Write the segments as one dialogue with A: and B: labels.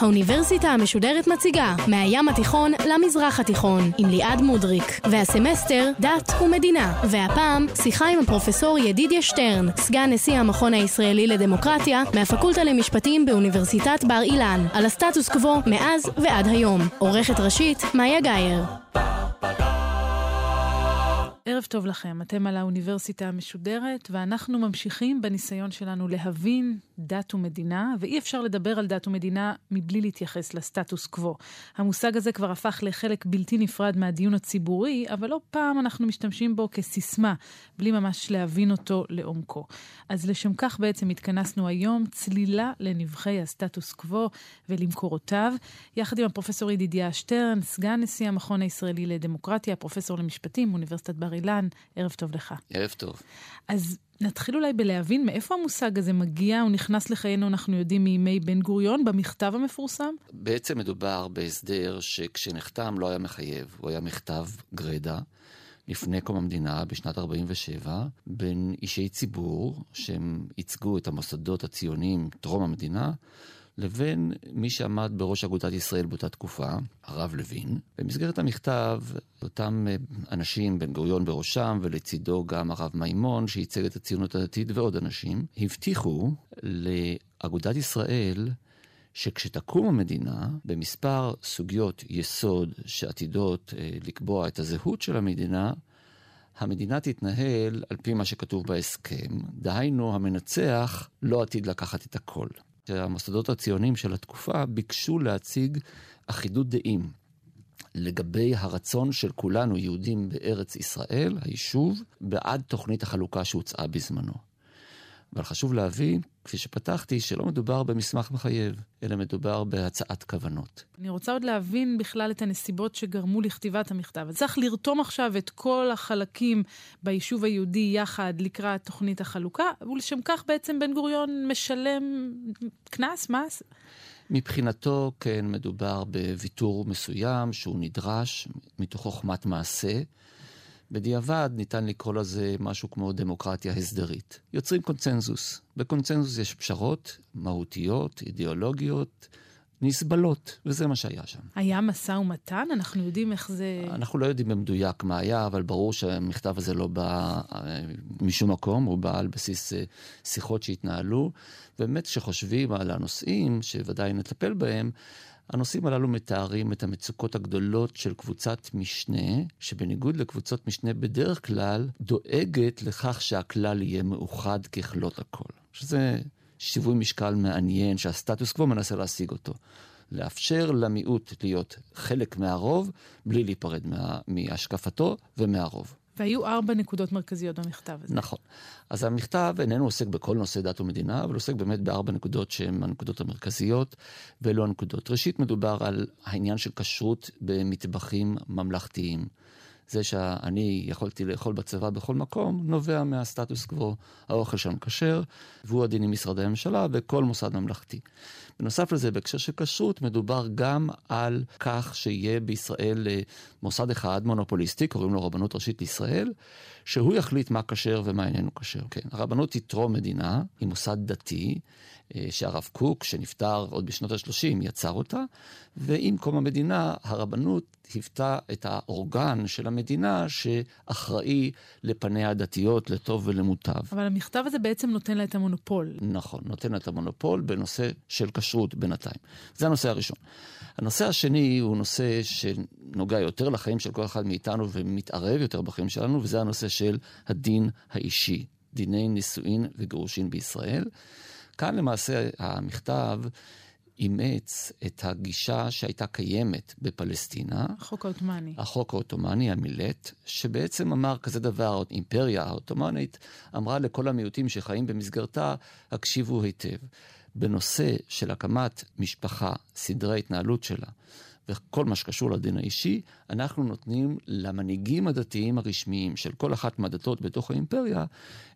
A: האוניברסיטה המשודרת מציגה מהים התיכון למזרח התיכון עם ליעד מודריק והסמסטר דת ומדינה. והפעם שיחה עם הפרופסור ידידיה שטרן סגן נשיא המכון הישראלי לדמוקרטיה מהפקולטה למשפטים באוניברסיטת בר אילן על הסטטוס קוו מאז ועד היום. עורכת ראשית מאיה גאייר
B: ערב טוב לכם, אתם על האוניברסיטה המשודרת, ואנחנו ממשיכים בניסיון שלנו להבין דת ומדינה, ואי אפשר לדבר על דת ומדינה מבלי להתייחס לסטטוס קוו. המושג הזה כבר הפך לחלק בלתי נפרד מהדיון הציבורי, אבל לא פעם אנחנו משתמשים בו כסיסמה, בלי ממש להבין אותו לעומקו. אז לשם כך בעצם התכנסנו היום צלילה לנבחי הסטטוס קוו ולמקורותיו, יחד עם הפרופסור ידידיה שטרן, סגן נשיא המכון הישראלי לדמוקרטיה, פרופסור למשפטים, אוניברסיטת בר אילן, ערב טוב לך.
C: ערב טוב.
B: אז נתחיל אולי בלהבין מאיפה המושג הזה מגיע, הוא נכנס לחיינו, אנחנו יודעים, מימי בן גוריון, במכתב המפורסם?
C: בעצם מדובר בהסדר שכשנחתם לא היה מחייב, הוא היה מכתב גרדה. לפני קום המדינה, בשנת 47, בין אישי ציבור שהם ייצגו את המוסדות הציוניים טרום המדינה, לבין מי שעמד בראש אגודת ישראל באותה תקופה, הרב לוין. במסגרת המכתב, אותם אה, אנשים, בן גוריון בראשם, ולצידו גם הרב מימון, שייצג את הציונות הדתית ועוד אנשים, הבטיחו לאגודת ישראל שכשתקום המדינה, במספר סוגיות יסוד שעתידות אה, לקבוע את הזהות של המדינה, המדינה תתנהל על פי מה שכתוב בהסכם, דהיינו המנצח לא עתיד לקחת את הכל. שהמוסדות הציוניים של התקופה ביקשו להציג אחידות דעים לגבי הרצון של כולנו, יהודים בארץ ישראל, היישוב, בעד תוכנית החלוקה שהוצעה בזמנו. אבל חשוב להבין, כפי שפתחתי, שלא מדובר במסמך מחייב, אלא מדובר בהצעת כוונות.
B: אני רוצה עוד להבין בכלל את הנסיבות שגרמו לכתיבת המכתב. אז צריך לרתום עכשיו את כל החלקים ביישוב היהודי יחד לקראת תוכנית החלוקה, ולשם כך בעצם בן גוריון משלם קנס, מס?
C: מבחינתו, כן, מדובר בוויתור מסוים שהוא נדרש מתוך חוכמת מעשה. בדיעבד ניתן לקרוא לזה משהו כמו דמוקרטיה הסדרית. יוצרים קונצנזוס. בקונצנזוס יש פשרות מהותיות, אידיאולוגיות, נסבלות, וזה מה שהיה שם.
B: היה משא ומתן? אנחנו יודעים איך זה...
C: אנחנו לא יודעים במדויק מה היה, אבל ברור שהמכתב הזה לא בא אה, משום מקום, הוא בא על בסיס אה, שיחות שהתנהלו. באמת, כשחושבים על הנושאים, שוודאי נטפל בהם, הנושאים הללו מתארים את המצוקות הגדולות של קבוצת משנה, שבניגוד לקבוצות משנה בדרך כלל, דואגת לכך שהכלל יהיה מאוחד ככלות הכל. שזה שיווי משקל מעניין שהסטטוס קוו מנסה להשיג אותו. לאפשר למיעוט להיות חלק מהרוב, בלי להיפרד מה, מהשקפתו ומהרוב.
B: והיו ארבע נקודות מרכזיות במכתב הזה.
C: נכון. אז המכתב איננו עוסק בכל נושא דת ומדינה, אבל עוסק באמת בארבע נקודות שהן הנקודות המרכזיות, ואלו הנקודות. ראשית, מדובר על העניין של כשרות במטבחים ממלכתיים. זה שאני יכולתי לאכול בצבא בכל מקום, נובע מהסטטוס קוו. האוכל שם כשר, והוא הדין עם משרדי הממשלה וכל מוסד ממלכתי. בנוסף לזה, בהקשר של כשרות, מדובר גם על כך שיהיה בישראל אה, מוסד אחד מונופוליסטי, קוראים לו רבנות ראשית לישראל, שהוא יחליט מה כשר ומה איננו כשר. כן, הרבנות היא טרום מדינה, היא מוסד דתי, אה, שהרב קוק, שנפטר עוד בשנות ה-30, יצר אותה, ועם קום המדינה, הרבנות היוותה את האורגן של המדינה שאחראי לפניה הדתיות, לטוב ולמוטב.
B: אבל המכתב הזה בעצם נותן לה את המונופול.
C: נכון, נותן לה את המונופול בנושא של כשרות בינתיים. זה הנושא הראשון. הנושא השני הוא נושא שנוגע יותר לחיים של כל אחד מאיתנו ומתערב יותר בחיים שלנו, וזה הנושא של הדין האישי, דיני נישואין וגירושין בישראל. כאן למעשה המכתב אימץ את הגישה שהייתה קיימת בפלסטינה.
B: החוק העות'מאני.
C: החוק העות'מאני, המילט, שבעצם אמר כזה דבר, האימפריה העות'מאנית אמרה לכל המיעוטים שחיים במסגרתה, הקשיבו היטב. בנושא של הקמת משפחה, סדרי ההתנהלות שלה, וכל מה שקשור לדין האישי, אנחנו נותנים למנהיגים הדתיים הרשמיים של כל אחת מהדתות בתוך האימפריה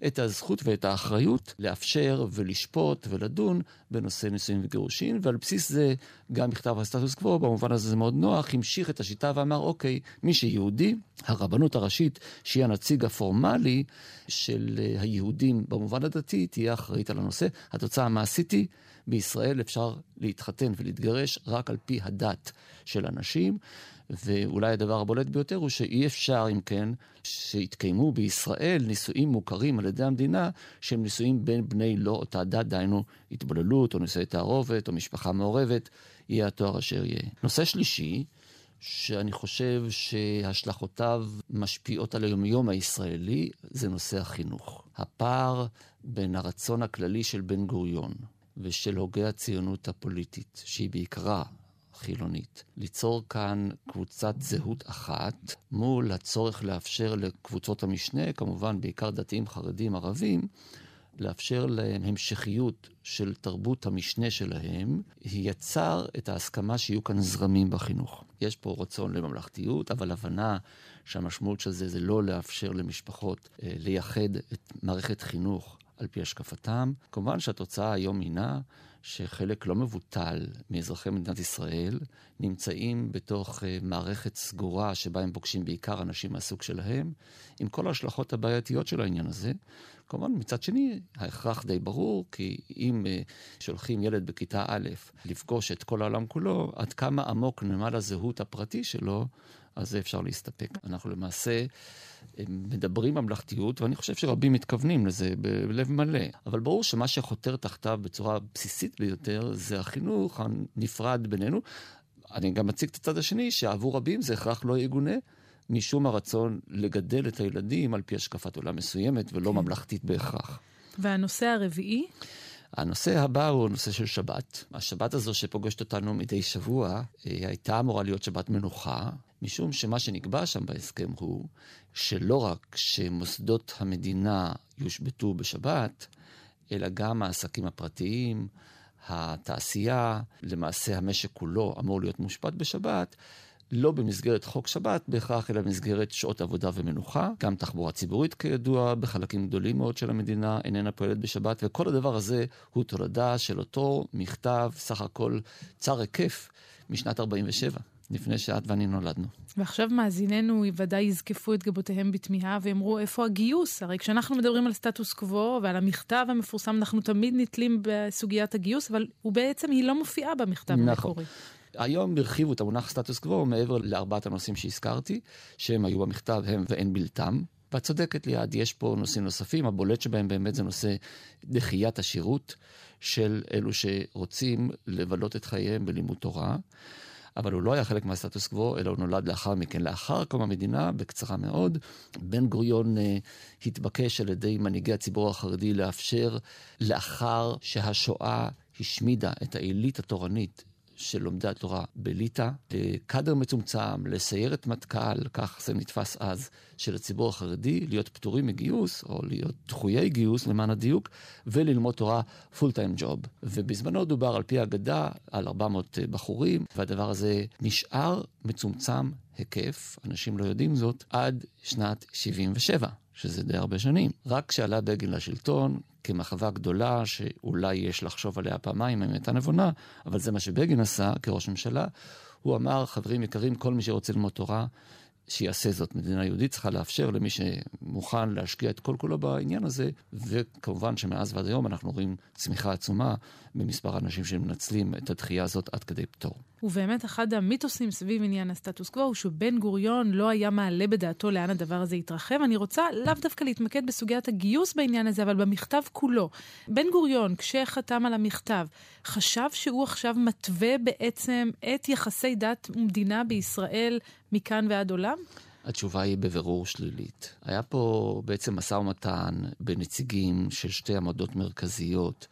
C: את הזכות ואת האחריות לאפשר ולשפוט ולדון בנושא נישואים וגירושין, ועל בסיס זה גם מכתב הסטטוס קוו, במובן הזה זה מאוד נוח, המשיך את השיטה ואמר, אוקיי, מי שיהודי, הרבנות הראשית, שהיא הנציג הפורמלי של אה, היהודים במובן הדתי, תהיה אחראית על הנושא. התוצאה המעשית היא, בישראל אפשר להתחתן ולהתגרש רק על פי הדת של אנשים. ואולי הדבר הבולט ביותר הוא שאי אפשר, אם כן, שיתקיימו בישראל נישואים מוכרים על ידי המדינה, שהם נישואים בין בני לא אותה דת, דהיינו התבוללות או נישואי תערובת או משפחה מעורבת, יהיה התואר אשר יהיה. נושא שלישי, שאני חושב שהשלכותיו משפיעות על היומיום הישראלי, זה נושא החינוך. הפער בין הרצון הכללי של בן גוריון ושל הוגי הציונות הפוליטית, שהיא בעיקרה חילונית, ליצור כאן קבוצת זהות אחת מול הצורך לאפשר לקבוצות המשנה, כמובן בעיקר דתיים, חרדים, ערבים, לאפשר להם המשכיות של תרבות המשנה שלהם, יצר את ההסכמה שיהיו כאן זרמים בחינוך. יש פה רצון לממלכתיות, אבל הבנה שהמשמעות של זה זה לא לאפשר למשפחות אה, לייחד את מערכת חינוך על פי השקפתם. כמובן שהתוצאה היום הינה שחלק לא מבוטל מאזרחי מדינת ישראל נמצאים בתוך uh, מערכת סגורה שבה הם פוגשים בעיקר אנשים מהסוג שלהם, עם כל ההשלכות הבעייתיות של העניין הזה. כמובן, מצד שני, ההכרח די ברור, כי אם uh, שולחים ילד בכיתה א' לפגוש את כל העולם כולו, עד כמה עמוק נמל הזהות הפרטי שלו, אז זה אפשר להסתפק. אנחנו למעשה מדברים ממלכתיות, ואני חושב שרבים מתכוונים לזה בלב מלא. אבל ברור שמה שחותר תחתיו בצורה בסיסית ביותר זה החינוך הנפרד בינינו. אני גם מציג את הצד השני, שעבור רבים זה הכרח לא יגונה. משום הרצון לגדל את הילדים על פי השקפת עולם מסוימת ולא כן. ממלכתית בהכרח.
B: והנושא הרביעי?
C: הנושא הבא הוא הנושא של שבת. השבת הזו שפוגשת אותנו מדי שבוע, אה, הייתה אמורה להיות שבת מנוחה, משום שמה שנקבע שם בהסכם הוא שלא רק שמוסדות המדינה יושבתו בשבת, אלא גם העסקים הפרטיים, התעשייה, למעשה המשק כולו אמור להיות מושבת בשבת, לא במסגרת חוק שבת בהכרח, אלא במסגרת שעות עבודה ומנוחה. גם תחבורה ציבורית, כידוע, בחלקים גדולים מאוד של המדינה איננה פועלת בשבת, וכל הדבר הזה הוא תולדה של אותו מכתב, סך הכל צר היקף, משנת 47. לפני שאת ואני נולדנו.
B: ועכשיו מאזיננו ודאי יזקפו את גבותיהם בתמיהה ויאמרו איפה הגיוס? הרי כשאנחנו מדברים על סטטוס קוו ועל המכתב המפורסם, אנחנו תמיד נתלים בסוגיית הגיוס, אבל הוא בעצם, היא לא מופיעה במכתב נכון. המקורי.
C: היום הרחיבו את המונח סטטוס קוו מעבר לארבעת הנושאים שהזכרתי, שהם היו במכתב הם ואין בלתם. ואת צודקת ליעד, יש פה נושאים נוספים, הבולט שבהם באמת זה נושא דחיית השירות של אלו שרוצים לבלות את חייהם בלימוד תורה. אבל הוא לא היה חלק מהסטטוס קוו, אלא הוא נולד לאחר מכן. לאחר קום המדינה, בקצרה מאוד, בן גוריון אה, התבקש על ידי מנהיגי הציבור החרדי לאפשר, לאחר שהשואה השמידה את העילית התורנית של לומדי התורה בליטא, לקאדר מצומצם, לסיירת מטכ"ל, כך זה נתפס אז, של הציבור החרדי, להיות פטורים מגיוס, או להיות דחויי גיוס למען הדיוק, וללמוד תורה פול טיים ג'וב. ובזמנו דובר על פי האגדה על 400 בחורים, והדבר הזה נשאר מצומצם היקף, אנשים לא יודעים זאת, עד שנת 77. שזה די הרבה שנים. רק כשעלה בגין לשלטון, כמחווה גדולה שאולי יש לחשוב עליה פעמיים אם הייתה נבונה, אבל זה מה שבגין עשה כראש ממשלה. הוא אמר, חברים יקרים, כל מי שרוצה ללמוד תורה, שיעשה זאת. מדינה יהודית צריכה לאפשר למי שמוכן להשקיע את כל כולו בעניין הזה, וכמובן שמאז ועד היום אנחנו רואים צמיחה עצומה במספר האנשים שמנצלים את הדחייה הזאת עד כדי פטור.
B: ובאמת אחד המיתוסים סביב עניין הסטטוס קוו הוא שבן גוריון לא היה מעלה בדעתו לאן הדבר הזה יתרחב. אני רוצה לאו דווקא להתמקד בסוגיית הגיוס בעניין הזה, אבל במכתב כולו. בן גוריון, כשחתם על המכתב, חשב שהוא עכשיו מתווה בעצם את יחסי דת ומדינה בישראל מכאן ועד עולם?
C: התשובה היא בבירור שלילית. היה פה בעצם משא ומתן בנציגים של שתי עמדות מרכזיות.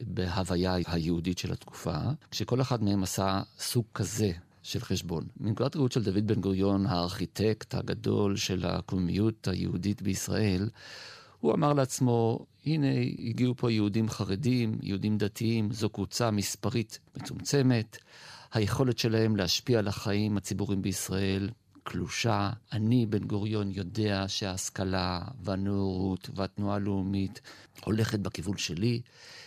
C: בהוויה היהודית של התקופה, כשכל אחד מהם עשה סוג כזה של חשבון. מנקודת ראות של דוד בן גוריון, הארכיטקט הגדול של הקומיות היהודית בישראל, הוא אמר לעצמו, הנה הגיעו פה יהודים חרדים, יהודים דתיים, זו קבוצה מספרית מצומצמת, היכולת שלהם להשפיע על החיים הציבוריים בישראל קלושה. אני, בן גוריון, יודע שההשכלה והנאורות והתנועה הלאומית הולכת בכיוון שלי.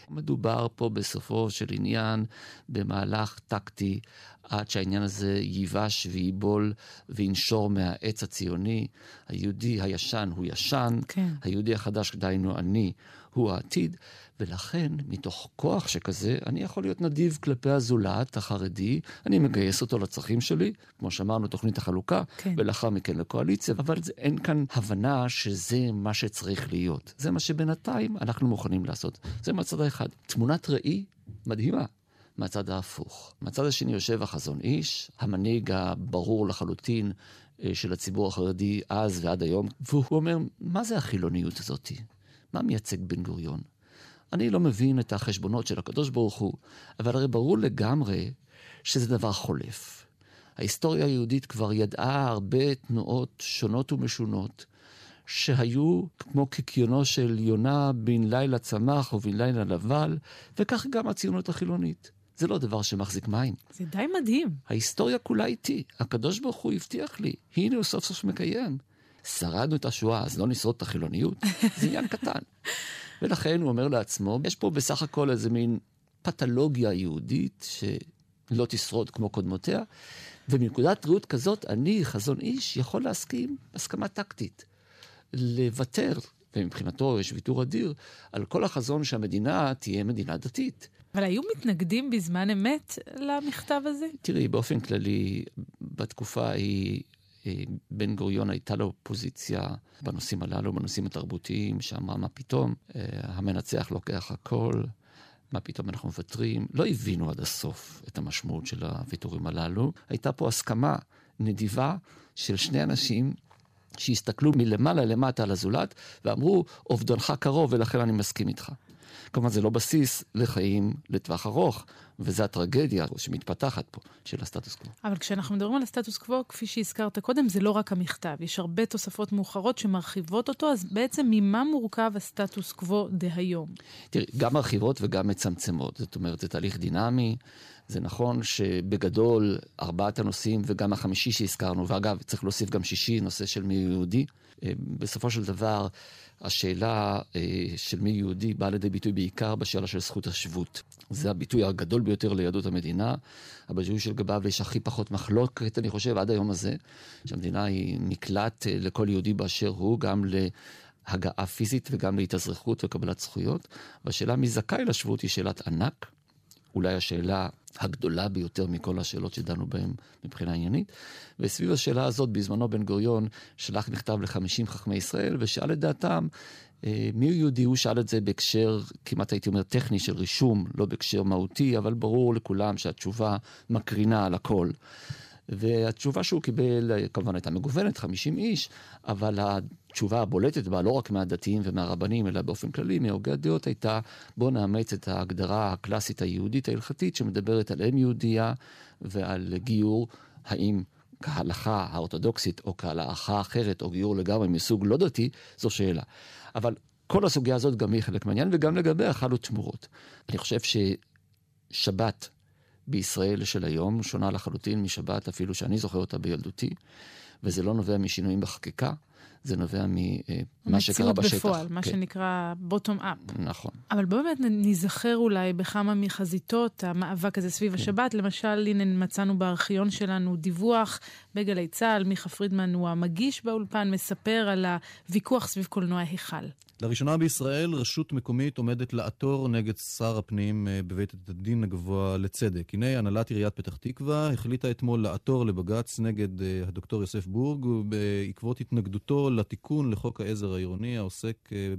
C: מדובר פה בסופו של עניין במהלך טקטי עד שהעניין הזה ייבש וייבול וינשור מהעץ הציוני. היהודי הישן הוא ישן, כן. היהודי החדש, דהיינו אני, הוא העתיד, ולכן, מתוך כוח שכזה, אני יכול להיות נדיב כלפי הזולת החרדי, אני מגייס אותו לצרכים שלי, כמו שאמרנו, תוכנית החלוקה, כן. ולאחר מכן לקואליציה, אבל זה, אין כאן הבנה שזה מה שצריך להיות. זה מה שבינתיים אנחנו מוכנים לעשות. זה מהצד האחד. תמונת ראי מדהימה. מהצד ההפוך. מהצד השני יושב החזון איש, המנהיג הברור לחלוטין אה, של הציבור החרדי אז ועד היום, והוא אומר, מה זה החילוניות הזאתי? מה מייצג בן גוריון? אני לא מבין את החשבונות של הקדוש ברוך הוא, אבל הרי ברור לגמרי שזה דבר חולף. ההיסטוריה היהודית כבר ידעה הרבה תנועות שונות ומשונות, שהיו כמו קיקיונו של יונה בן לילה צמח ובן לילה נבל, וכך גם הציונות החילונית. זה לא דבר שמחזיק מים.
B: זה די מדהים.
C: ההיסטוריה כולה איתי. הקדוש ברוך הוא הבטיח לי, הנה הוא סוף סוף מקיים. שרדנו את השואה, אז לא נשרוד את החילוניות? זה עניין קטן. ולכן הוא אומר לעצמו, יש פה בסך הכל איזה מין פתולוגיה יהודית שלא תשרוד כמו קודמותיה, ומנקודת ראות כזאת, אני, חזון איש, יכול להסכים הסכמה טקטית. לוותר, ומבחינתו יש ויתור אדיר, על כל החזון שהמדינה תהיה מדינה דתית.
B: אבל היו מתנגדים בזמן אמת למכתב הזה?
C: תראי, באופן כללי, בתקופה ההיא בן גוריון הייתה לו פוזיציה בנושאים הללו, בנושאים התרבותיים, שאמרה מה פתאום, אה, המנצח לוקח הכל, מה פתאום אנחנו מוותרים. לא הבינו עד הסוף את המשמעות של הוויתורים הללו. הייתה פה הסכמה נדיבה של שני אנשים שהסתכלו מלמעלה למטה על הזולת ואמרו, אובדנך קרוב ולכן אני מסכים איתך. כמובן זה לא בסיס לחיים לטווח ארוך, וזו הטרגדיה שמתפתחת פה של הסטטוס קוו.
B: אבל כשאנחנו מדברים על הסטטוס קוו, כפי שהזכרת קודם, זה לא רק המכתב, יש הרבה תוספות מאוחרות שמרחיבות אותו, אז בעצם ממה מורכב הסטטוס קוו דהיום?
C: תראי, גם מרחיבות וגם מצמצמות, זאת אומרת, זה תהליך דינמי. זה נכון שבגדול ארבעת הנושאים וגם החמישי שהזכרנו, ואגב, צריך להוסיף גם שישי, נושא של מי יהודי. אה, בסופו של דבר, השאלה אה, של מי יהודי באה לידי ביטוי בעיקר בשאלה של זכות השבות. זה הביטוי הגדול ביותר ליהדות המדינה. הביטוי של גביו יש הכי פחות מחלוקת, אני חושב, עד היום הזה, שהמדינה היא מקלט אה, לכל יהודי באשר הוא, גם להגעה פיזית וגם להתאזרחות וקבלת זכויות. והשאלה מי זכאי לשבות היא שאלת ענק. אולי השאלה הגדולה ביותר מכל השאלות שדנו בהן מבחינה עניינית. וסביב השאלה הזאת, בזמנו בן גוריון שלח מכתב ל-50 חכמי ישראל ושאל את דעתם אה, מי הוא יהודי? הוא שאל את זה בהקשר, כמעט הייתי אומר, טכני של רישום, לא בהקשר מהותי, אבל ברור לכולם שהתשובה מקרינה על הכל. והתשובה שהוא קיבל כמובן הייתה מגוונת, 50 איש, אבל התשובה הבולטת בה, לא רק מהדתיים ומהרבנים, אלא באופן כללי, מהוגי הדעות, הייתה בואו נאמץ את ההגדרה הקלאסית היהודית ההלכתית שמדברת על אם יהודייה ועל גיור, האם כהלכה האורתודוקסית או כהלכה אחרת, או גיור לגמרי מסוג לא דתי, זו שאלה. אבל כל הסוגיה הזאת גם היא חלק מהעניין, וגם לגביה חלו תמורות. אני חושב ששבת בישראל של היום שונה לחלוטין משבת אפילו שאני זוכר אותה בילדותי, וזה לא נובע משינויים בחקיקה, זה נובע ממה שקרה בשטח.
B: מציאות בפועל, מה כן. שנקרא bottom up.
C: נכון.
B: אבל באמת ניזכר אולי בכמה מחזיתות המאבק הזה סביב כן. השבת. למשל, הנה מצאנו בארכיון שלנו דיווח בגלי צה"ל, מיכה פרידמן הוא המגיש באולפן, מספר על הוויכוח סביב קולנוע היכל.
D: לראשונה בישראל רשות מקומית עומדת לעתור נגד שר הפנים אה, בבית הדין הגבוה לצדק. הנה, הנהלת עיריית פתח תקווה החליטה אתמול לעתור לבג"ץ נגד אה, הדוקטור יוסף בורג בעקבות התנגדותו לתיקון לחוק העזר העירוני העוסק אה,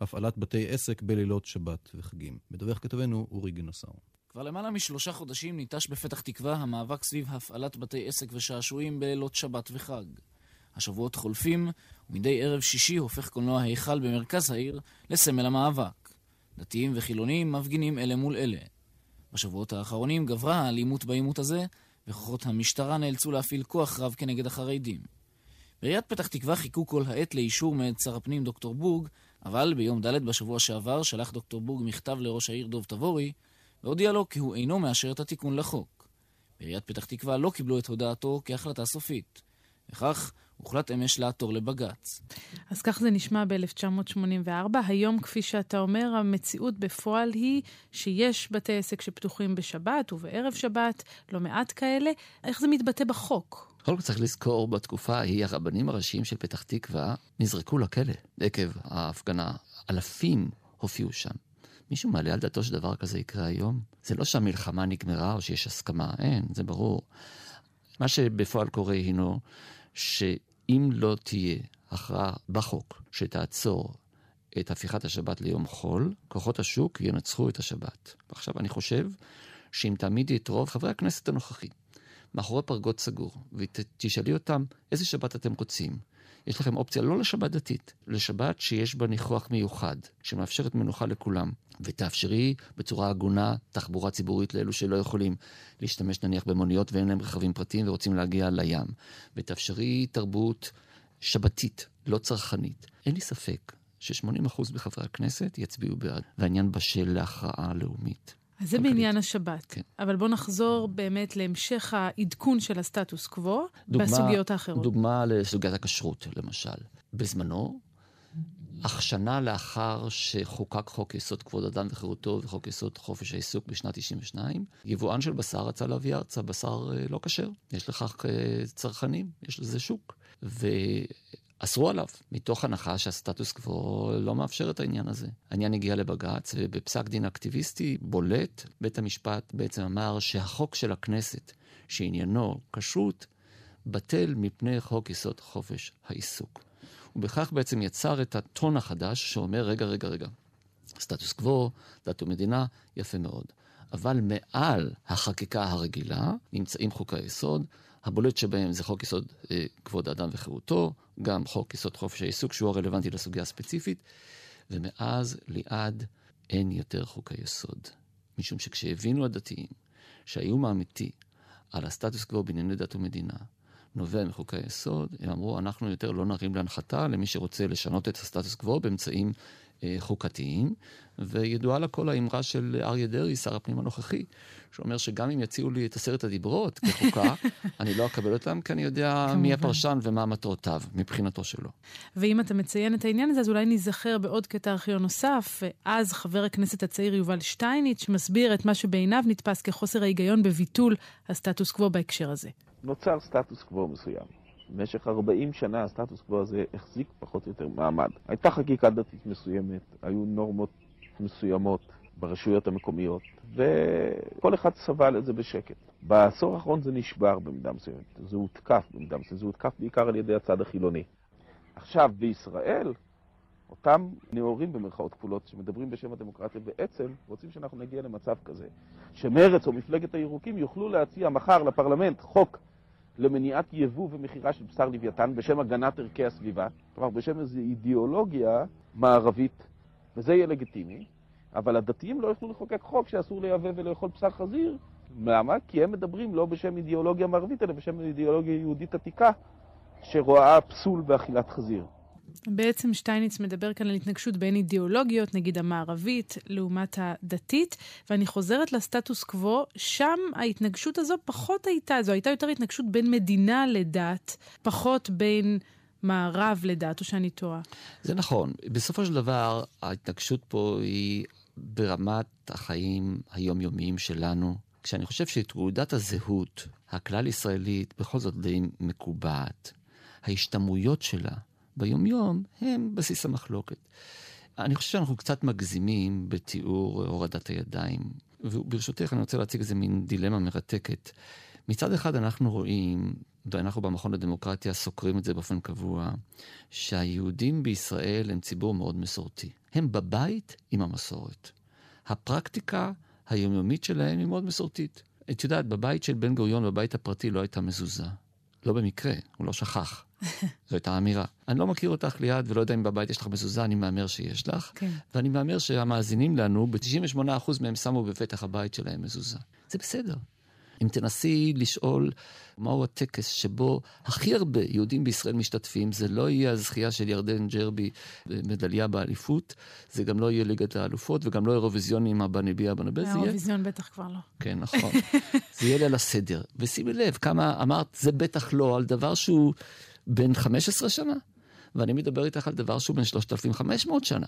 D: בהפעלת בתי עסק בלילות שבת וחגים. מדווח כתבנו אורי גינוסר.
E: כבר למעלה משלושה חודשים ניטש בפתח תקווה המאבק סביב הפעלת בתי עסק ושעשועים בלילות שבת וחג. השבועות חולפים, ומדי ערב שישי הופך קולנוע היכל במרכז העיר לסמל המאבק. דתיים וחילונים מפגינים אלה מול אלה. בשבועות האחרונים גברה האלימות בעימות הזה, וכוחות המשטרה נאלצו להפעיל כוח רב כנגד החרדים. בעיריית פתח תקווה חיכו כל העת לאישור מאת שר הפנים דוקטור בורג, אבל ביום ד' בשבוע שעבר שלח דוקטור בורג מכתב לראש העיר דוב תבורי, והודיע לו כי הוא אינו מאשר את התיקון לחוק. בעיריית פתח תקווה לא קיבלו את הודעתו כהחלטה סופית. וכך הוחלט אמש לעתור לבג"ץ.
B: אז כך זה נשמע ב-1984. היום, כפי שאתה אומר, המציאות בפועל היא שיש בתי עסק שפתוחים בשבת ובערב שבת, לא מעט כאלה. איך זה מתבטא בחוק?
C: קודם כל צריך לזכור, בתקופה ההיא הרבנים הראשיים של פתח תקווה נזרקו לכלא עקב ההפגנה. אלפים הופיעו שם. מישהו מעלה על דעתו שדבר כזה יקרה היום? זה לא שהמלחמה נגמרה או שיש הסכמה, אין, זה ברור. מה שבפועל קורה הינו שאם לא תהיה הכרעה בחוק שתעצור את הפיכת השבת ליום חול, כוחות השוק ינצחו את השבת. ועכשיו אני חושב שאם תעמידי את רוב חברי הכנסת הנוכחים מאחורי פרגוד סגור, ותשאלי אותם איזה שבת אתם רוצים, יש לכם אופציה לא לשבת דתית, לשבת שיש בה ניחוח מיוחד, שמאפשרת מנוחה לכולם, ותאפשרי בצורה הגונה תחבורה ציבורית לאלו שלא יכולים להשתמש נניח במוניות ואין להם רכבים פרטיים ורוצים להגיע לים, ותאפשרי תרבות שבתית, לא צרכנית. אין לי ספק ש-80% מחברי הכנסת יצביעו בעד, והעניין בשל להכרעה לאומית.
B: אז זה בעניין השבת. כן. אבל בואו נחזור באמת להמשך העדכון של הסטטוס קוו דוגמה, בסוגיות האחרות.
C: דוגמה לסוגיית הכשרות, למשל. בזמנו, אך שנה לאחר שחוקק חוק יסוד כבוד אדם וחירותו וחוק יסוד חופש העיסוק בשנת 92, יבואן של בשר רצה להביא ארצה בשר אה, לא כשר. יש לכך אה, צרכנים, יש לזה שוק. אסרו עליו, מתוך הנחה שהסטטוס קוו לא מאפשר את העניין הזה. העניין הגיע לבג"ץ, ובפסק דין אקטיביסטי בולט, בית המשפט בעצם אמר שהחוק של הכנסת, שעניינו כשרות, בטל מפני חוק יסוד חופש העיסוק. ובכך בעצם יצר את הטון החדש שאומר, רגע, רגע, רגע, סטטוס קוו, דת ומדינה, יפה מאוד. אבל מעל החקיקה הרגילה נמצאים חוקי היסוד, הבולט שבהם זה חוק יסוד אה, כבוד האדם וחירותו, גם חוק יסוד חופש העיסוק, שהוא הרלוונטי לסוגיה הספציפית, ומאז ליעד אין יותר חוקי יסוד. משום שכשהבינו הדתיים שהאיום האמיתי על הסטטוס קוו בענייני דת ומדינה נובע מחוקי היסוד, הם אמרו, אנחנו יותר לא נרים להנחתה למי שרוצה לשנות את הסטטוס קוו באמצעים חוקתיים, וידועה לכל האמרה של אריה דרעי, שר הפנים הנוכחי, שאומר שגם אם יציעו לי את עשרת הדיברות כחוקה, אני לא אקבל אותם, כי אני יודע מי הפרשן ומה מטרותיו, מבחינתו שלו.
B: ואם אתה מציין את העניין הזה, אז אולי ניזכר בעוד קטע ארכיון נוסף. אז חבר הכנסת הצעיר יובל שטייניץ, שמסביר את מה שבעיניו נתפס כחוסר ההיגיון בביטול הסטטוס קוו בהקשר הזה.
F: נוצר סטטוס קוו מסוים. במשך 40 שנה הסטטוס קוו הזה החזיק פחות או יותר מעמד. הייתה חקיקה דתית מסוימת, היו נורמות מסוימות ברשויות המקומיות, וכל אחד סבל את זה בשקט. בעשור האחרון זה נשבר במידה מסוימת, זה הותקף במידה מסוימת, זה הותקף בעיקר על ידי הצד החילוני. עכשיו, בישראל, אותם נאורים במרכאות כפולות שמדברים בשם הדמוקרטיה בעצם רוצים שאנחנו נגיע למצב כזה, שמרץ או מפלגת הירוקים יוכלו להציע מחר לפרלמנט חוק למניעת יבוא ומכירה של בשר לוויתן בשם הגנת ערכי הסביבה, כלומר בשם איזו אידיאולוגיה מערבית, וזה יהיה לגיטימי, אבל הדתיים לא יוכלו לחוקק חוק שאסור לייבא ולאכול בשר חזיר. למה? כי הם מדברים לא בשם אידיאולוגיה מערבית, אלא בשם אידיאולוגיה יהודית עתיקה, שרואה פסול באכילת חזיר.
B: בעצם שטייניץ מדבר כאן על התנגשות בין אידיאולוגיות, נגיד המערבית, לעומת הדתית, ואני חוזרת לסטטוס קוו, שם ההתנגשות הזו פחות הייתה, זו הייתה יותר התנגשות בין מדינה לדת, פחות בין מערב לדת, או שאני טועה.
C: זה נכון. בסופו של דבר, ההתנגשות פה היא ברמת החיים היומיומיים שלנו, כשאני חושב שתעודת הזהות הכלל-ישראלית בכל זאת די מקובעת. ההשתמעויות שלה ביומיום הם בסיס המחלוקת. אני חושב שאנחנו קצת מגזימים בתיאור הורדת הידיים, וברשותך אני רוצה להציג איזה מין דילמה מרתקת. מצד אחד אנחנו רואים, ואנחנו במכון לדמוקרטיה סוקרים את זה באופן קבוע, שהיהודים בישראל הם ציבור מאוד מסורתי. הם בבית עם המסורת. הפרקטיקה היומיומית שלהם היא מאוד מסורתית. את יודעת, בבית של בן גוריון, בבית הפרטי, לא הייתה מזוזה. לא במקרה, הוא לא שכח. זו הייתה אמירה. אני לא מכיר אותך ליד ולא יודע אם בבית יש לך מזוזה, אני מהמר שיש לך. כן. ואני מהמר שהמאזינים לנו, ב-98% מהם שמו בפתח הבית שלהם מזוזה. זה בסדר. אם תנסי לשאול מהו הטקס שבו הכי הרבה יהודים בישראל משתתפים, זה לא יהיה הזכייה של ירדן ג'רבי במדליה באליפות, זה גם לא יהיה ליגת האלופות וגם לא אירוויזיון עם הבנביה בנבה, זה יהיה...
B: האירוויזיון בטח כבר לא.
C: כן, נכון. זה יהיה ליל הסדר. ושימי לב כמה אמרת, זה בטח לא, על דבר שהוא בן 15 שנה. ואני מדבר איתך על דבר שהוא בן 3,500 שנה.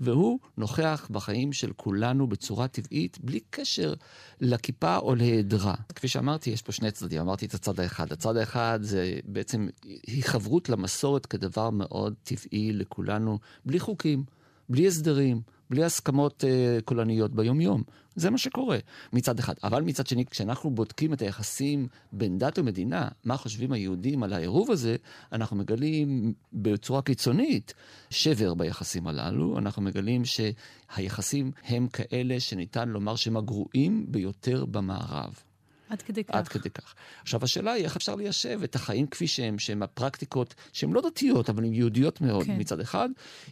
C: והוא נוכח בחיים של כולנו בצורה טבעית, בלי קשר לכיפה או להיעדרה. כפי שאמרתי, יש פה שני צדדים, אמרתי את הצד האחד. הצד האחד זה בעצם היחברות למסורת כדבר מאוד טבעי לכולנו, בלי חוקים, בלי הסדרים, בלי הסכמות uh, קולניות ביומיום. זה מה שקורה מצד אחד. אבל מצד שני, כשאנחנו בודקים את היחסים בין דת ומדינה, מה חושבים היהודים על העירוב הזה, אנחנו מגלים בצורה קיצונית שבר ביחסים הללו. אנחנו מגלים שהיחסים הם כאלה שניתן לומר שהם הגרועים ביותר במערב.
B: עד כדי כך.
C: עד כדי כך. עכשיו, השאלה היא איך אפשר ליישב את החיים כפי שהם, שהם הפרקטיקות שהן לא דתיות, אבל הן יהודיות מאוד כן. מצד אחד,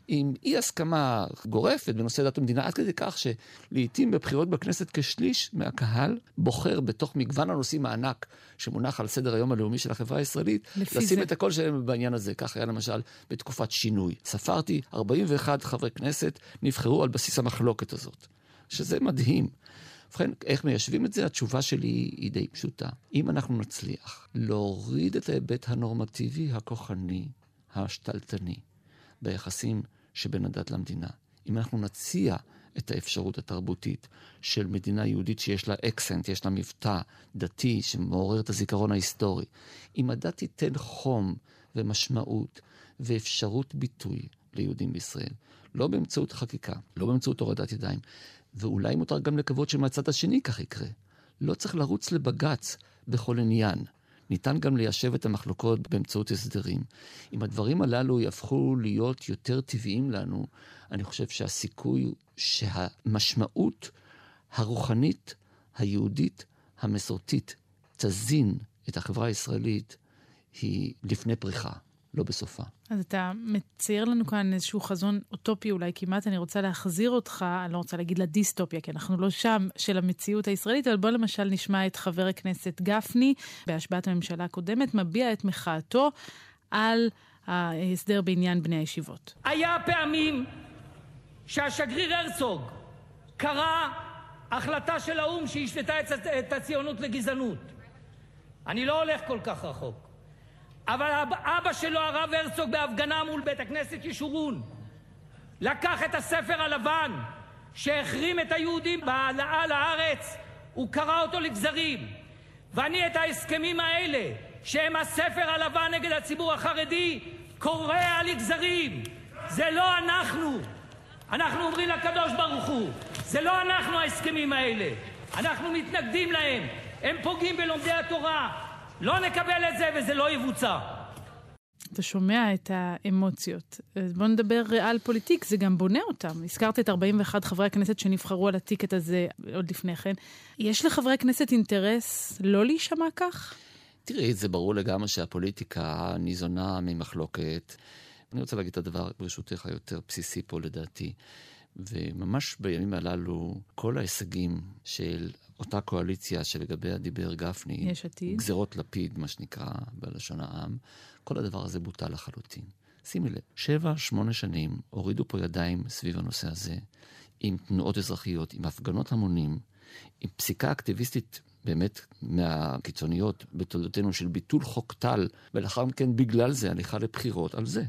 C: עם אי הסכמה גורפת בנושא דת ומדינה, עד כדי כך שלעיתים בבחירות בכנסת כשליש מהקהל בוחר בתוך מגוון הנושאים הענק שמונח על סדר היום הלאומי של החברה הישראלית, לשים זה. את הקול שלהם בעניין הזה. כך היה למשל בתקופת שינוי. ספרתי 41 חברי כנסת נבחרו על בסיס המחלוקת הזאת, שזה מדהים. ובכן, איך מיישבים את זה? התשובה שלי היא די פשוטה. אם אנחנו נצליח להוריד את ההיבט הנורמטיבי, הכוחני, השתלטני, ביחסים שבין הדת למדינה, אם אנחנו נציע את האפשרות התרבותית של מדינה יהודית שיש לה אקסנט, יש לה מבטא דתי שמעורר את הזיכרון ההיסטורי, אם הדת תיתן חום ומשמעות ואפשרות ביטוי ליהודים בישראל, לא באמצעות חקיקה, לא באמצעות הורדת ידיים, ואולי מותר גם לקוות שמהצד השני כך יקרה. לא צריך לרוץ לבג"ץ בכל עניין. ניתן גם ליישב את המחלוקות באמצעות הסדרים. אם הדברים הללו יהפכו להיות יותר טבעיים לנו, אני חושב שהסיכוי שהמשמעות הרוחנית, היהודית, המסורתית, תזין את החברה הישראלית, היא לפני פריחה. לא בסופה.
B: אז אתה מצייר לנו כאן איזשהו חזון אוטופי אולי כמעט, אני רוצה להחזיר אותך, אני לא רוצה להגיד לדיסטופיה, כי אנחנו לא שם, של המציאות הישראלית, אבל בוא למשל נשמע את חבר הכנסת גפני, בהשבעת הממשלה הקודמת, מביע את מחאתו על ההסדר בעניין בני הישיבות.
G: היה פעמים שהשגריר הרצוג קרא החלטה של האו"ם שהשוותה את הציונות לגזענות. אני לא הולך כל כך רחוק. אבל אבא שלו, הרב הרצוג, בהפגנה מול בית הכנסת ישורון, לקח את הספר הלבן שהחרים את היהודים בהעלאה לארץ, הוא קרע אותו לגזרים. ואני את ההסכמים האלה, שהם הספר הלבן נגד הציבור החרדי, קורע לגזרים. זה לא אנחנו. אנחנו אומרים לקדוש ברוך הוא, זה לא אנחנו ההסכמים האלה. אנחנו מתנגדים להם. הם פוגעים בלומדי התורה. לא נקבל את זה וזה לא יבוצע.
B: אתה שומע את האמוציות. אז בוא נדבר על פוליטיק, זה גם בונה אותם. הזכרת את 41 חברי הכנסת שנבחרו על הטיקט הזה עוד לפני כן. יש לחברי הכנסת אינטרס לא להישמע כך?
C: תראי, זה ברור לגמרי שהפוליטיקה ניזונה ממחלוקת. אני רוצה להגיד את הדבר, ברשותך, היותר בסיסי פה לדעתי. וממש בימים הללו, כל ההישגים של אותה קואליציה שלגביה דיבר גפני,
B: יש עתיד,
C: גזרות לפיד, מה שנקרא בלשון העם, כל הדבר הזה בוטל לחלוטין. שימי לב, שבע, שמונה שנים הורידו פה ידיים סביב הנושא הזה, עם תנועות אזרחיות, עם הפגנות המונים, עם פסיקה אקטיביסטית באמת מהקיצוניות בתולדותינו של ביטול חוק טל, ולאחר מכן בגלל זה הליכה לבחירות על זה.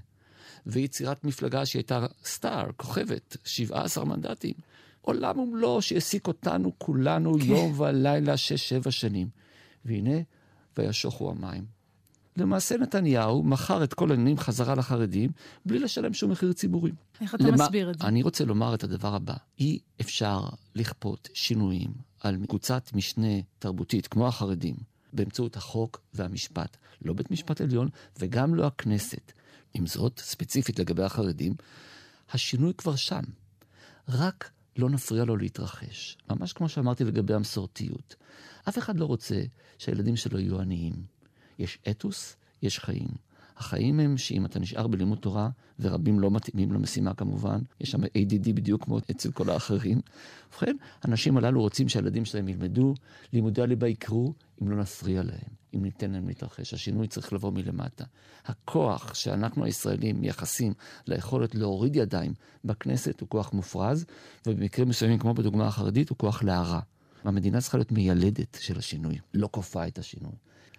C: ויצירת מפלגה שהייתה סטאר, כוכבת, 17 מנדטים. עולם ומלואו שהעסיק אותנו כולנו כן. יום ולילה, שש-שבע שנים. והנה, וישוחו המים. למעשה נתניהו מכר את כל העניינים חזרה לחרדים, בלי לשלם שום מחיר ציבורי.
B: איך אתה למה... מסביר את זה?
C: אני רוצה לומר את הדבר הבא. אי אפשר לכפות שינויים על קבוצת משנה תרבותית, כמו החרדים, באמצעות החוק והמשפט. לא בית משפט עליון וגם לא הכנסת. עם זאת, ספציפית לגבי החרדים, השינוי כבר שם. רק לא נפריע לו להתרחש. ממש כמו שאמרתי לגבי המסורתיות. אף אחד לא רוצה שהילדים שלו יהיו עניים. יש אתוס, יש חיים. החיים הם שאם אתה נשאר בלימוד תורה, ורבים לא מתאימים למשימה כמובן, יש שם ADD בדיוק כמו אצל כל האחרים. ובכן, האנשים הללו רוצים שהילדים שלהם ילמדו, לימודי הליבה יקרו, אם לא נפריע להם, אם ניתן להם להתרחש. השינוי צריך לבוא מלמטה. הכוח שאנחנו הישראלים מייחסים ליכולת להוריד ידיים בכנסת הוא כוח מופרז, ובמקרים מסוימים, כמו בדוגמה החרדית, הוא כוח להרע. המדינה צריכה להיות מיילדת של השינוי, לא כופה את השינוי.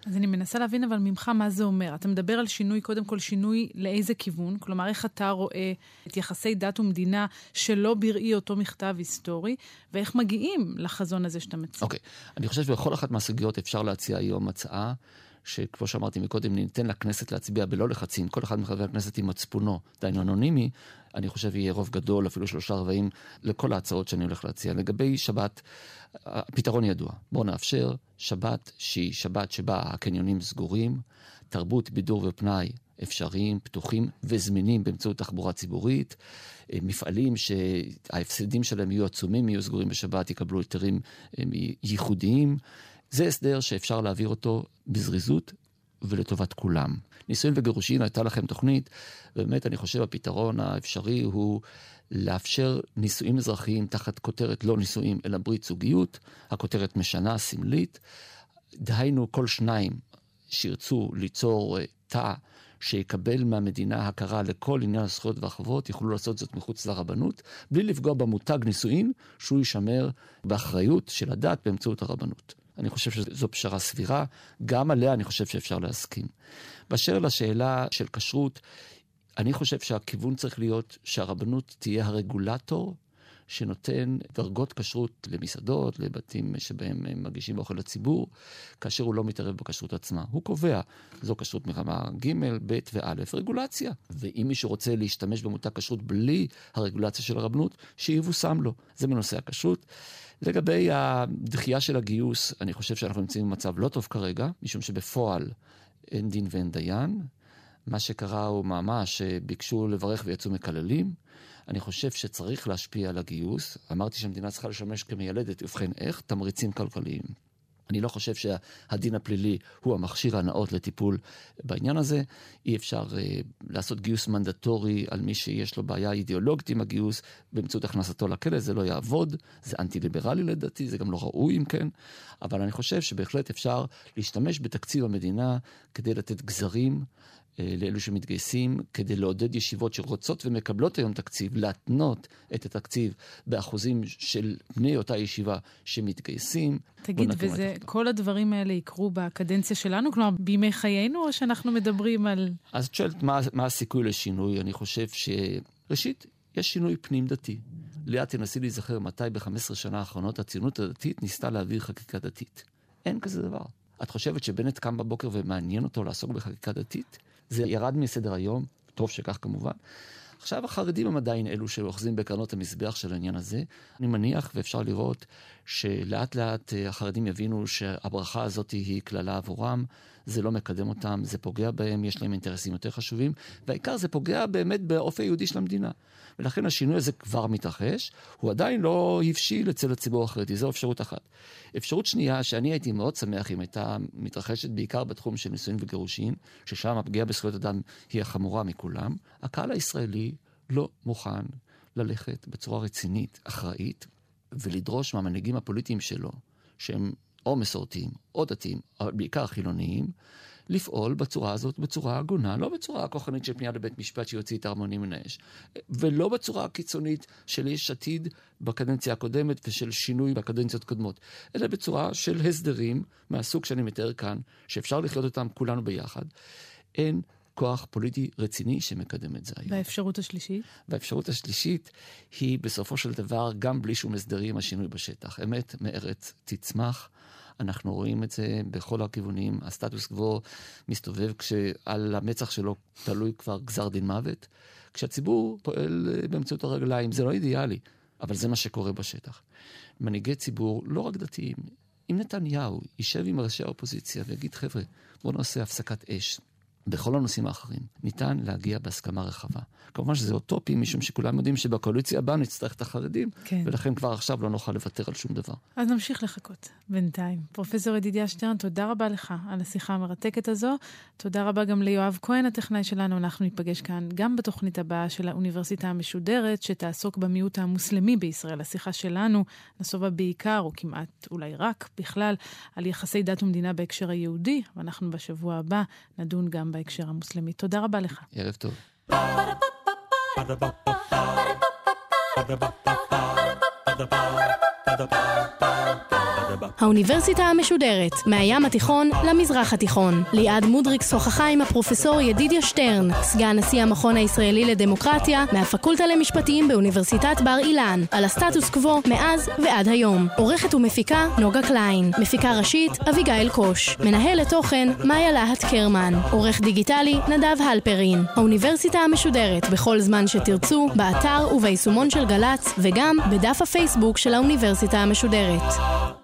B: אז אני מנסה להבין אבל ממך מה זה אומר. אתה מדבר על שינוי, קודם כל שינוי לאיזה כיוון? כלומר, איך אתה רואה את יחסי דת ומדינה שלא בראי אותו מכתב היסטורי, ואיך מגיעים לחזון הזה שאתה מציע?
C: אוקיי, okay. אני חושב שבכל אחת מהסוגיות אפשר להציע היום הצעה. שכמו שאמרתי מקודם, ניתן לכנסת להצביע בלא לחצים, כל אחד מחברי הכנסת עם מצפונו, דהיינו אנונימי, אני חושב יהיה רוב גדול, אפילו שלושה רבעים, לכל ההצעות שאני הולך להציע. לגבי שבת, הפתרון ידוע. בואו נאפשר שבת שהיא שבת שבה הקניונים סגורים, תרבות, בידור ופנאי אפשריים, פתוחים וזמינים באמצעות תחבורה ציבורית. מפעלים שההפסדים שלהם יהיו עצומים, יהיו סגורים בשבת, יקבלו היתרים ייחודיים. זה הסדר שאפשר להעביר אותו בזריזות ולטובת כולם. נישואים וגירושין, הייתה לכם תוכנית, ובאמת אני חושב הפתרון האפשרי הוא לאפשר נישואים אזרחיים תחת כותרת לא נישואים אלא ברית זוגיות, הכותרת משנה, סמלית. דהיינו כל שניים שירצו ליצור אה, תא שיקבל מהמדינה הכרה לכל עניין הזכויות והחובות, יוכלו לעשות זאת מחוץ לרבנות, בלי לפגוע במותג נישואין, שהוא יישמר באחריות של הדת באמצעות הרבנות. אני חושב שזו פשרה סבירה, גם עליה אני חושב שאפשר להסכים. באשר לשאלה של כשרות, אני חושב שהכיוון צריך להיות שהרבנות תהיה הרגולטור שנותן דרגות כשרות למסעדות, לבתים שבהם הם מגישים אוכל לציבור, כאשר הוא לא מתערב בכשרות עצמה. הוא קובע, זו כשרות מרמה ג', ב' וא', רגולציה. ואם מישהו רוצה להשתמש במותג כשרות בלי הרגולציה של הרבנות, שיבושם לו. זה בנושא הכשרות. לגבי הדחייה של הגיוס, אני חושב שאנחנו נמצאים במצב לא טוב כרגע, משום שבפועל אין דין ואין דיין. מה שקרה הוא ממש שביקשו לברך ויצאו מקללים. אני חושב שצריך להשפיע על הגיוס. אמרתי שהמדינה צריכה לשמש כמיילדת, ובכן איך? תמריצים כלכליים. אני לא חושב שהדין הפלילי הוא המכשיר הנאות לטיפול בעניין הזה. אי אפשר uh, לעשות גיוס מנדטורי על מי שיש לו בעיה אידיאולוגית עם הגיוס באמצעות הכנסתו לכלא, זה לא יעבוד, זה אנטי-ליברלי לדעתי, זה גם לא ראוי אם כן, אבל אני חושב שבהחלט אפשר להשתמש בתקציב המדינה כדי לתת גזרים אה, לאלו שמתגייסים, כדי לעודד ישיבות שרוצות ומקבלות היום תקציב, להתנות את התקציב באחוזים של בני אותה ישיבה שמתגייסים.
B: תגיד, וזה, כל הדברים האלה יקרו בקדנציה שלנו? כלומר, בימי חיינו, או שאנחנו מדברים על...
C: אז את שואלת מה, מה הסיכוי לשינוי? אני חושב ש... ראשית, יש שינוי פנים-דתי. ליאת, תנסי להיזכר מתי ב-15 שנה האחרונות הציונות הדתית ניסתה להעביר חקיקה דתית. אין כזה דבר. את חושבת שבנט קם בבוקר ומעניין אותו לעסוק בחקיקה דתית? זה ירד מסדר היום, טוב שכך כמובן. עכשיו החרדים הם עדיין אלו שאוחזים בקרנות המזבח של העניין הזה. אני מניח ואפשר לראות שלאט לאט אה, החרדים יבינו שהברכה הזאת היא קללה עבורם, זה לא מקדם אותם, זה פוגע בהם, יש להם אינטרסים יותר חשובים, והעיקר זה פוגע באמת באופי היהודי של המדינה. ולכן השינוי הזה כבר מתרחש, הוא עדיין לא הבשיל אצל הציבור החרדי, זו אפשרות אחת. אפשרות שנייה, שאני הייתי מאוד שמח אם הייתה מתרחשת בעיקר בתחום של נישואין וגירושין, ששם הפגיעה בזכויות אדם היא החמורה מכולם, הקהל הישראלי לא מוכן ללכת בצורה רצינית, אחראית, ולדרוש מהמנהיגים הפוליטיים שלו, שהם או מסורתיים או דתיים, אבל בעיקר חילוניים, לפעול בצורה הזאת, בצורה הגונה, לא בצורה כוחנית של פנייה לבית משפט שיוציא את ההרמונים מן האש, ולא בצורה הקיצונית של יש עתיד בקדנציה הקודמת ושל שינוי בקדנציות קודמות, אלא בצורה של הסדרים מהסוג שאני מתאר כאן, שאפשר לחיות אותם כולנו ביחד. אין כוח פוליטי רציני שמקדם את זה היום.
B: והאפשרות השלישית?
C: והאפשרות השלישית היא בסופו של דבר, גם בלי שום הסדרים, השינוי בשטח. אמת מארץ תצמח. אנחנו רואים את זה בכל הכיוונים. הסטטוס קוו מסתובב כשעל המצח שלו תלוי כבר גזר דין מוות. כשהציבור פועל אה, באמצעות הרגליים, זה לא אידיאלי, אבל זה מה שקורה בשטח. מנהיגי ציבור, לא רק דתיים, אם נתניהו יישב עם ראשי האופוזיציה ויגיד, חבר'ה, בואו נעשה הפסקת אש, בכל הנושאים האחרים ניתן להגיע בהסכמה רחבה. כמובן שזה אוטופי, משום שכולם יודעים שבקואליציה הבאה נצטרך את החרדים, כן. ולכן כבר עכשיו לא נוכל לוותר על שום דבר.
B: אז נמשיך לחכות בינתיים. פרופסור ידידיה שטרן, תודה רבה לך על השיחה המרתקת הזו. תודה רבה גם ליואב כהן, הטכנאי שלנו. אנחנו ניפגש כאן גם בתוכנית הבאה של האוניברסיטה המשודרת, שתעסוק במיעוט המוסלמי בישראל. השיחה שלנו נסובה בעיקר, או כמעט אולי רק בכלל, על יחסי דת ומדינה בהקשר היהודי, ואנחנו בשבוע הבא נדון גם בהקשר המוסלמי. תודה רבה לך.
C: ערב טוב.
A: האוניברסיטה המשודרת, מהים התיכון למזרח התיכון. ליעד מודריק שוחחה עם הפרופסור ידידיה שטרן, סגן נשיא המכון הישראלי לדמוקרטיה, מהפקולטה למשפטים באוניברסיטת בר אילן, על הסטטוס קוו מאז ועד היום. עורכת ומפיקה נוגה קליין, מפיקה ראשית אביגיל קוש, מנהלת תוכן מאיה להט קרמן, עורך דיגיטלי נדב הלפרין. האוניברסיטה המשודרת בכל זמן שתרצו, באתר וביישומון של גל"צ, וגם בדף הפייסבוק של האוניברסיטה המשודרת.